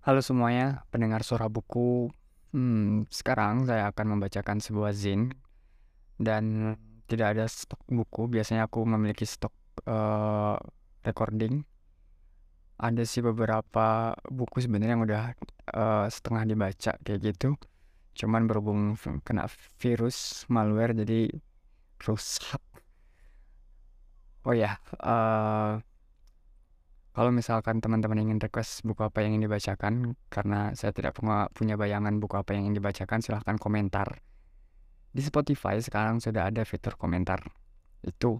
Halo semuanya, pendengar suara buku. Hmm, sekarang saya akan membacakan sebuah zin dan tidak ada stok buku. Biasanya aku memiliki stok uh, recording. Ada sih beberapa buku sebenarnya yang udah uh, setengah dibaca kayak gitu. Cuman berhubung kena virus malware jadi rusak. Oh ya, uh, kalau misalkan teman-teman ingin request buku apa yang ingin dibacakan, karena saya tidak punya bayangan buku apa yang ingin dibacakan, silahkan komentar. Di Spotify sekarang sudah ada fitur komentar. Itu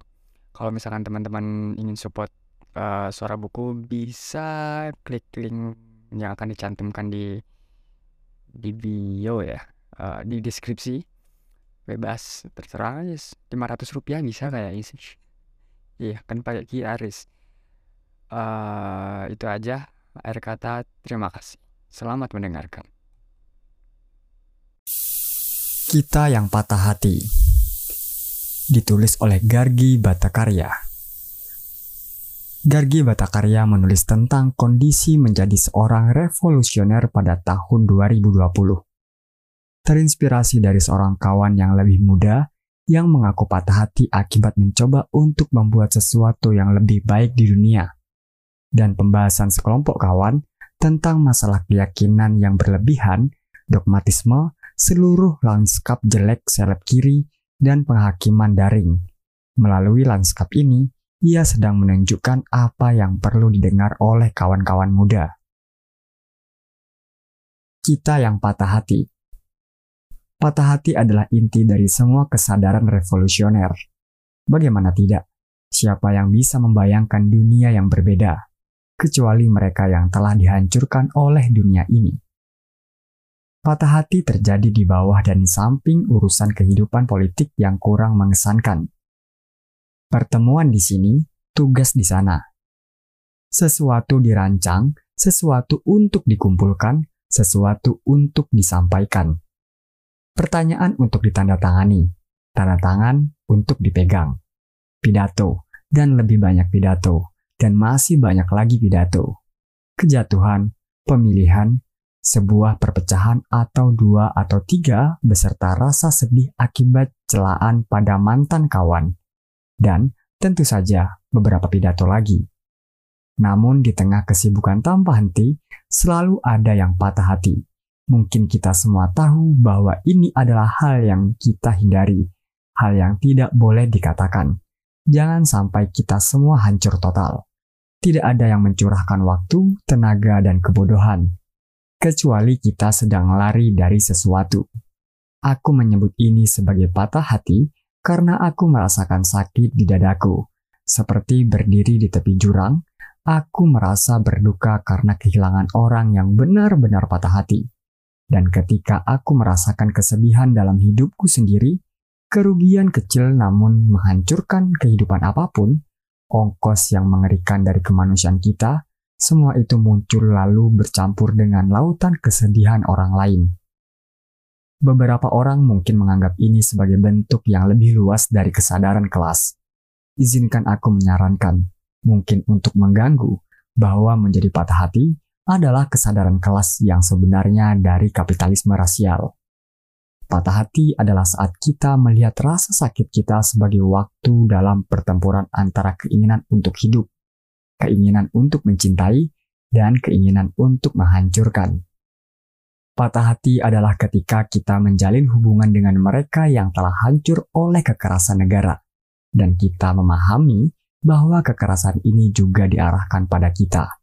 kalau misalkan teman-teman ingin support uh, suara buku, bisa klik link yang akan dicantumkan di di bio ya, uh, di deskripsi. Bebas, terserah aja. 500 rupiah bisa kayak isi. Iya, kan pakai QRIS uh, itu aja air kata terima kasih. Selamat mendengarkan. Kita yang patah hati ditulis oleh Gargi Batakarya. Gargi Batakarya menulis tentang kondisi menjadi seorang revolusioner pada tahun 2020. Terinspirasi dari seorang kawan yang lebih muda yang mengaku patah hati akibat mencoba untuk membuat sesuatu yang lebih baik di dunia dan pembahasan sekelompok kawan tentang masalah keyakinan yang berlebihan, dogmatisme, seluruh lanskap jelek seleb kiri, dan penghakiman daring. Melalui lanskap ini, ia sedang menunjukkan apa yang perlu didengar oleh kawan-kawan muda. Kita yang patah hati. Patah hati adalah inti dari semua kesadaran revolusioner. Bagaimana tidak? Siapa yang bisa membayangkan dunia yang berbeda? Kecuali mereka yang telah dihancurkan oleh dunia ini. Patah hati terjadi di bawah dan di samping urusan kehidupan politik yang kurang mengesankan. Pertemuan di sini, tugas di sana. Sesuatu dirancang, sesuatu untuk dikumpulkan, sesuatu untuk disampaikan. Pertanyaan untuk ditandatangani, tanda tangan untuk dipegang, pidato, dan lebih banyak pidato dan masih banyak lagi pidato. Kejatuhan, pemilihan, sebuah perpecahan atau dua atau tiga beserta rasa sedih akibat celaan pada mantan kawan. Dan tentu saja beberapa pidato lagi. Namun di tengah kesibukan tanpa henti, selalu ada yang patah hati. Mungkin kita semua tahu bahwa ini adalah hal yang kita hindari, hal yang tidak boleh dikatakan. Jangan sampai kita semua hancur total tidak ada yang mencurahkan waktu, tenaga, dan kebodohan, kecuali kita sedang lari dari sesuatu. Aku menyebut ini sebagai patah hati karena aku merasakan sakit di dadaku. Seperti berdiri di tepi jurang, aku merasa berduka karena kehilangan orang yang benar-benar patah hati. Dan ketika aku merasakan kesedihan dalam hidupku sendiri, kerugian kecil namun menghancurkan kehidupan apa pun, ongkos yang mengerikan dari kemanusiaan kita, semua itu muncul lalu bercampur dengan lautan kesedihan orang lain. Beberapa orang mungkin menganggap ini sebagai bentuk yang lebih luas dari kesadaran kelas. Izinkan aku menyarankan, mungkin untuk mengganggu, bahwa menjadi patah hati adalah kesadaran kelas yang sebenarnya dari kapitalisme rasial. Patah hati adalah saat kita melihat rasa sakit kita sebagai waktu dalam pertempuran antara keinginan untuk hidup, keinginan untuk mencintai, dan keinginan untuk menghancurkan. Patah hati adalah ketika kita menjalin hubungan dengan mereka yang telah hancur oleh kekerasan negara, dan kita memahami bahwa kekerasan ini juga diarahkan pada kita.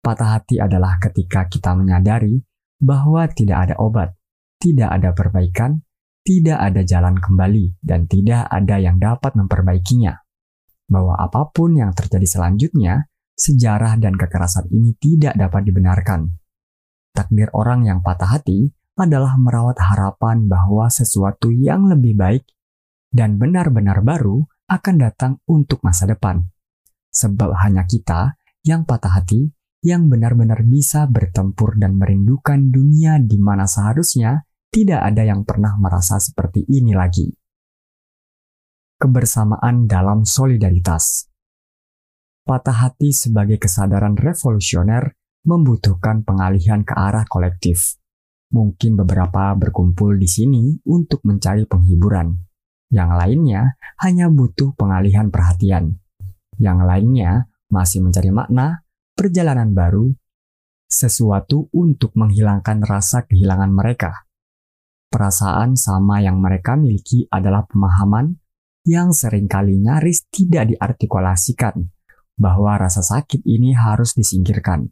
Patah hati adalah ketika kita menyadari bahwa tidak ada obat tidak ada perbaikan, tidak ada jalan kembali, dan tidak ada yang dapat memperbaikinya. Bahwa apa pun yang terjadi selanjutnya, sejarah dan kekerasan ini tidak dapat dibenarkan. Takdir orang yang patah hati adalah merawat harapan bahwa sesuatu yang lebih baik dan benar-benar baru akan datang untuk masa depan. Sebab hanya kita yang patah hati yang benar-benar bisa bertempur dan merindukan dunia di mana seharusnya tidak ada yang pernah merasa seperti ini lagi. Kebersamaan dalam solidaritas. Patah hati sebagai kesadaran revolusioner membutuhkan pengalihan ke arah kolektif. Mungkin beberapa berkumpul di sini untuk mencari penghiburan. Yang lainnya hanya butuh pengalihan perhatian. Yang lainnya masih mencari makna, perjalanan baru, sesuatu untuk menghilangkan rasa kehilangan mereka. Perasaan sama yang mereka miliki adalah pemahaman yang sering kali nyaris tidak diartikulasikan bahwa rasa sakit ini harus disingkirkan.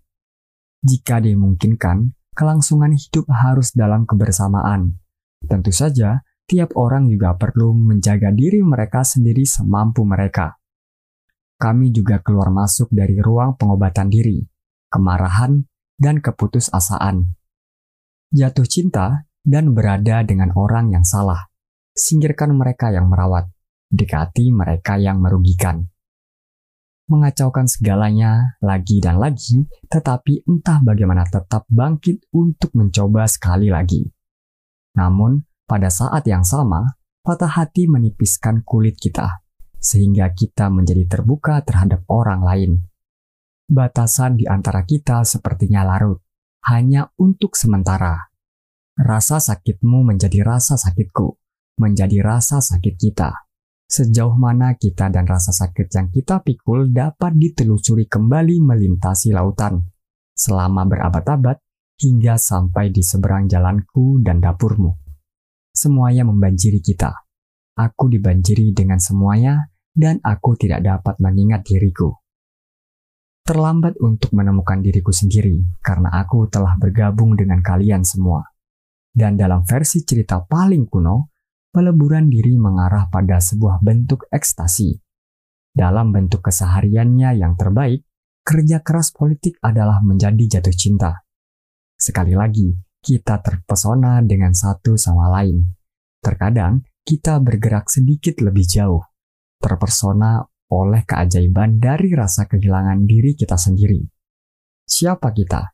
Jika dimungkinkan, kelangsungan hidup harus dalam kebersamaan. Tentu saja, tiap orang juga perlu menjaga diri mereka sendiri semampu mereka. Kami juga keluar masuk dari ruang pengobatan diri, kemarahan, dan keputusasaan. Jatuh cinta dan berada dengan orang yang salah. Singkirkan mereka yang merawat, dekati mereka yang merugikan mengacaukan segalanya lagi dan lagi, tetapi entah bagaimana tetap bangkit untuk mencoba sekali lagi. Namun, pada saat yang sama, patah hati menipiskan kulit kita, sehingga kita menjadi terbuka terhadap orang lain. Batasan di antara kita sepertinya larut, hanya untuk sementara. Rasa sakitmu menjadi rasa sakitku, menjadi rasa sakit kita sejauh mana kita dan rasa sakit yang kita pikul dapat ditelusuri kembali melintasi lautan selama berabad-abad hingga sampai di seberang jalanku dan dapurmu. Semuanya membanjiri kita. Aku dibanjiri dengan semuanya dan aku tidak dapat mengingat diriku. Terlambat untuk menemukan diriku sendiri karena aku telah bergabung dengan kalian semua. Dan dalam versi cerita paling kuno, peleburan diri mengarah pada sebuah bentuk ekstasi. Dalam bentuk kesehariannya yang terbaik, kerja keras politik adalah menjadi jatuh cinta. Sekali lagi, kita terpesona dengan satu sama lain. Terkadang, kita bergerak sedikit lebih jauh, terpesona oleh keajaiban dari rasa kehilangan diri kita sendiri. Siapa kita?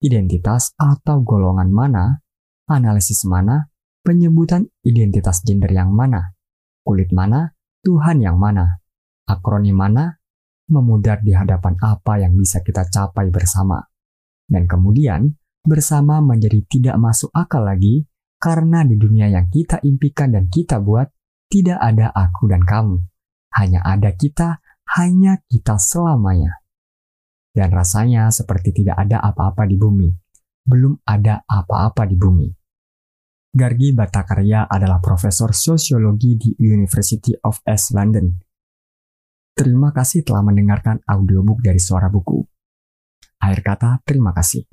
Identitas atau golongan mana? Analisis mana? penyebutan identitas gender yang mana, kulit mana, Tuhan yang mana, akronim mana, memudar di hadapan apa yang bisa kita capai bersama. Dan kemudian, bersama menjadi tidak masuk akal lagi karena di dunia yang kita impikan dan kita buat, tidak ada aku dan kamu. Hanya ada kita, hanya kita selamanya. Dan rasanya seperti tidak ada apa-apa di bumi. Belum ada apa-apa di bumi. Gargi Batakarya adalah profesor sosiologi di University of East London. Terima kasih telah mendengarkan audiobook dari Suara Buku. Akhir kata, terima kasih.